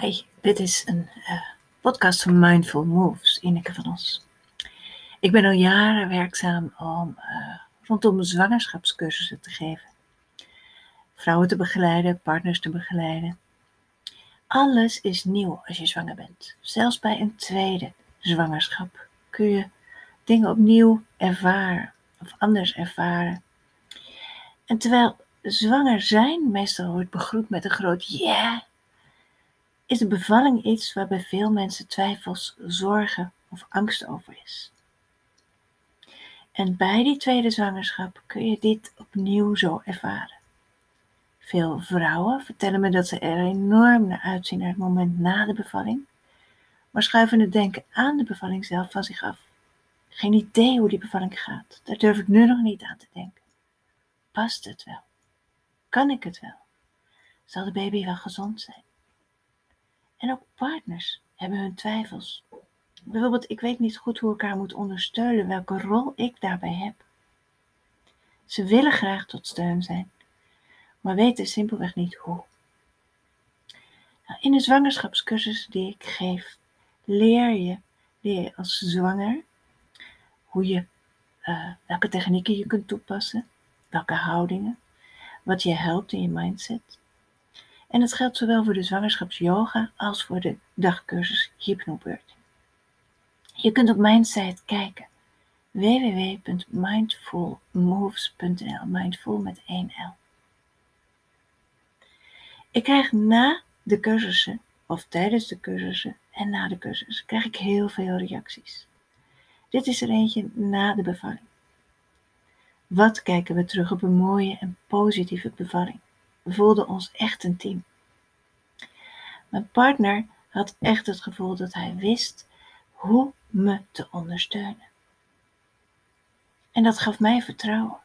Hi, dit is een uh, podcast van Mindful Moves, Ineke van Os. Ik ben al jaren werkzaam om uh, rondom zwangerschapscursussen te geven. Vrouwen te begeleiden, partners te begeleiden. Alles is nieuw als je zwanger bent. Zelfs bij een tweede zwangerschap kun je dingen opnieuw ervaren of anders ervaren. En terwijl zwanger zijn meestal wordt begroet met een groot ja, yeah, is de bevalling iets waar bij veel mensen twijfels, zorgen of angst over is. En bij die tweede zwangerschap kun je dit opnieuw zo ervaren. Veel vrouwen vertellen me dat ze er enorm naar uitzien naar het moment na de bevalling, maar schuiven het denken aan de bevalling zelf van zich af. Geen idee hoe die bevalling gaat, daar durf ik nu nog niet aan te denken. Past het wel? Kan ik het wel? Zal de baby wel gezond zijn? En ook partners hebben hun twijfels. Bijvoorbeeld, ik weet niet goed hoe ik elkaar moet ondersteunen, welke rol ik daarbij heb. Ze willen graag tot steun zijn, maar weten simpelweg niet hoe. Nou, in de zwangerschapscursus die ik geef, leer je, leer je als zwanger hoe je, uh, welke technieken je kunt toepassen, welke houdingen, wat je helpt in je mindset. En dat geldt zowel voor de zwangerschapsyoga als voor de dagcursus Hypnobirthing. Je kunt op mijn site kijken www.mindfulmoves.nl Mindful met 1 L. Ik krijg na de cursussen, of tijdens de cursussen en na de cursussen, krijg ik heel veel reacties. Dit is er eentje na de bevalling. Wat kijken we terug op een mooie en positieve bevalling? We voelden ons echt een team. Mijn partner had echt het gevoel dat hij wist hoe me te ondersteunen. En dat gaf mij vertrouwen.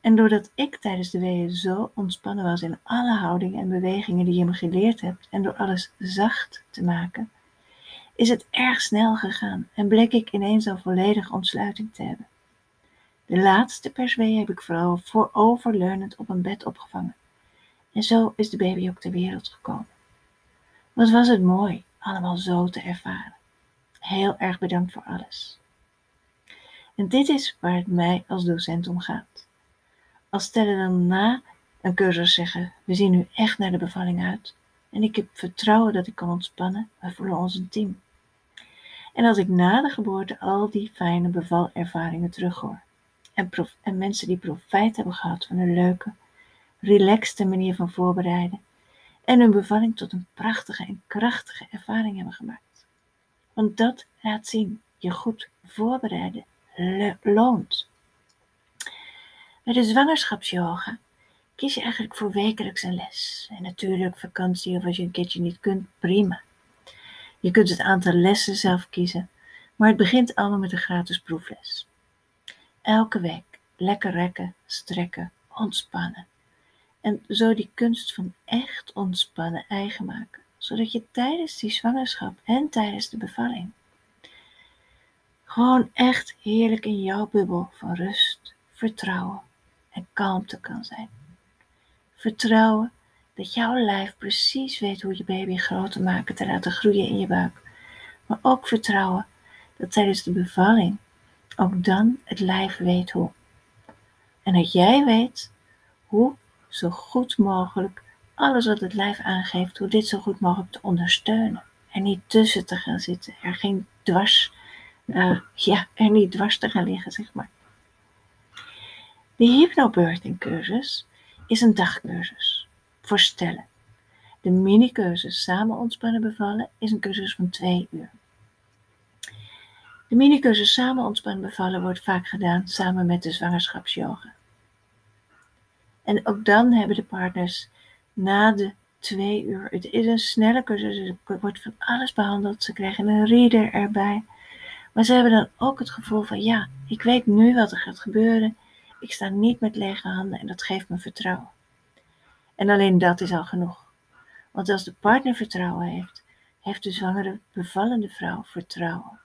En doordat ik tijdens de weeën zo ontspannen was in alle houdingen en bewegingen die je me geleerd hebt en door alles zacht te maken, is het erg snel gegaan en bleek ik ineens al volledig ontsluiting te hebben. De laatste perswee heb ik vooral vooroverleunend op een bed opgevangen. En zo is de baby ook ter wereld gekomen. Wat was het mooi, allemaal zo te ervaren. Heel erg bedankt voor alles. En dit is waar het mij als docent om gaat. Als stellen dan na een cursus zeggen: We zien nu echt naar de bevalling uit. En ik heb vertrouwen dat ik kan ontspannen. We voelen ons een team. En als ik na de geboorte al die fijne bevalervaringen terughoor. En, en mensen die profijt hebben gehad van een leuke, relaxte manier van voorbereiden. En hun bevalling tot een prachtige en krachtige ervaring hebben gemaakt. Want dat laat zien, je goed voorbereiden loont. Bij de zwangerschapsyoga kies je eigenlijk voor wekelijks een les. En natuurlijk vakantie of als je een keertje niet kunt, prima. Je kunt het aantal lessen zelf kiezen, maar het begint allemaal met een gratis proefles. Elke week lekker rekken, strekken, ontspannen. En zo die kunst van echt ontspannen eigen maken, zodat je tijdens die zwangerschap en tijdens de bevalling gewoon echt heerlijk in jouw bubbel van rust, vertrouwen en kalmte kan zijn. Vertrouwen dat jouw lijf precies weet hoe je baby groter maken te laten groeien in je buik. Maar ook vertrouwen dat tijdens de bevalling ook dan het lijf weet hoe. En dat jij weet hoe zo goed mogelijk alles wat het lijf aangeeft, hoe dit zo goed mogelijk te ondersteunen. Er niet tussen te gaan zitten, er geen dwars, uh, ja, er niet dwars te gaan liggen, zeg maar. De hypnobirthing cursus is een dagcursus voor stellen. De mini-cursus Samen ontspannen bevallen is een cursus van twee uur. De mini-cursus Samen ontspannen bevallen wordt vaak gedaan samen met de zwangerschapsyoga. En ook dan hebben de partners na de twee uur, het is een snelle cursus, er wordt van alles behandeld, ze krijgen een reader erbij. Maar ze hebben dan ook het gevoel van, ja, ik weet nu wat er gaat gebeuren. Ik sta niet met lege handen en dat geeft me vertrouwen. En alleen dat is al genoeg. Want als de partner vertrouwen heeft, heeft de zwangere bevallende vrouw vertrouwen.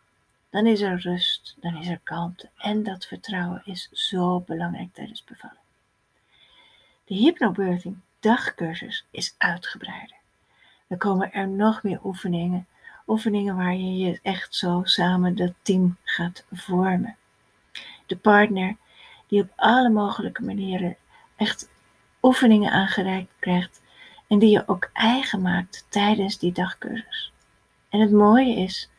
Dan is er rust, dan is er kalmte. En dat vertrouwen is zo belangrijk tijdens bevallen. De hypnobirthing dagcursus is uitgebreider. Dan komen er nog meer oefeningen. Oefeningen waar je je echt zo samen dat team gaat vormen. De partner die op alle mogelijke manieren echt oefeningen aangereikt krijgt en die je ook eigen maakt tijdens die dagcursus. En het mooie is,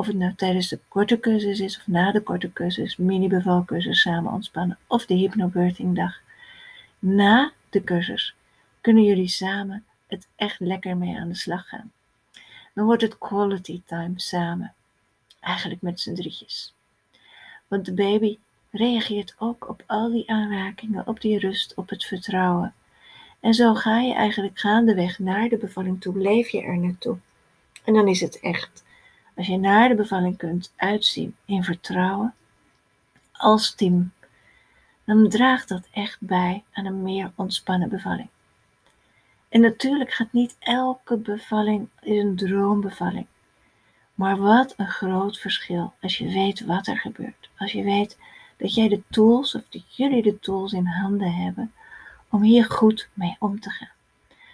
of het nou tijdens de korte cursus is of na de korte cursus, mini-bevalcursus samen ontspannen of de hypnobirthing dag. Na de cursus kunnen jullie samen het echt lekker mee aan de slag gaan. Dan wordt het quality time samen. Eigenlijk met z'n drietjes. Want de baby reageert ook op al die aanrakingen, op die rust, op het vertrouwen. En zo ga je eigenlijk gaandeweg naar de bevalling toe, leef je er naartoe. En dan is het echt, als je naar de bevalling kunt uitzien in vertrouwen, als team, dan draagt dat echt bij aan een meer ontspannen bevalling. En natuurlijk gaat niet elke bevalling een droombevalling. Maar wat een groot verschil als je weet wat er gebeurt. Als je weet dat jij de tools, of dat jullie de tools in handen hebben om hier goed mee om te gaan.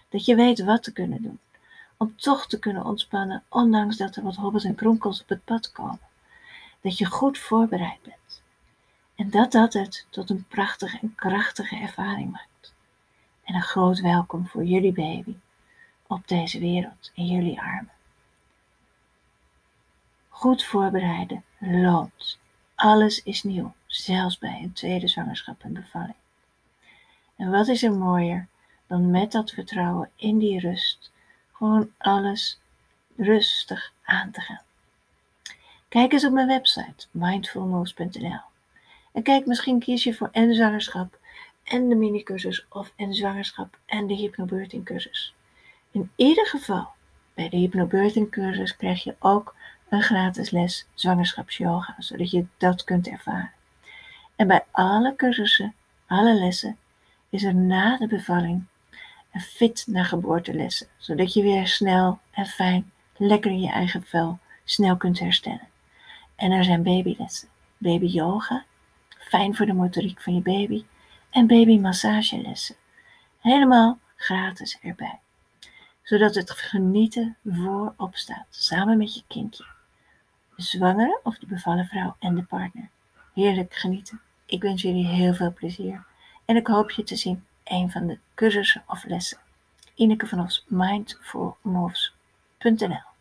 Dat je weet wat te kunnen doen. Om toch te kunnen ontspannen, ondanks dat er wat hobbels en kronkels op het pad komen. Dat je goed voorbereid bent. En dat dat het tot een prachtige en krachtige ervaring maakt. En een groot welkom voor jullie baby op deze wereld in jullie armen. Goed voorbereiden loont. Alles is nieuw, zelfs bij een tweede zwangerschap en bevalling. En wat is er mooier dan met dat vertrouwen in die rust gewoon alles rustig aan te gaan. Kijk eens op mijn website mindfulmoves.nl en kijk misschien kies je voor en zwangerschap en de minicursus of en zwangerschap en de hypnobirthing cursus. In ieder geval, bij de hypnobirthing cursus krijg je ook een gratis les zwangerschapsyoga, zodat je dat kunt ervaren. En bij alle cursussen, alle lessen, is er na de bevalling fit naar geboortelessen, zodat je weer snel en fijn, lekker in je eigen vel, snel kunt herstellen. En er zijn babylessen, baby yoga, fijn voor de motoriek van je baby, en baby massagelessen. Helemaal gratis erbij. Zodat het genieten voorop staat, samen met je kindje. De zwangere of de bevallen vrouw en de partner. Heerlijk genieten. Ik wens jullie heel veel plezier. En ik hoop je te zien een van de cursussen of lessen. Ineke van ons mindfulmoves.nl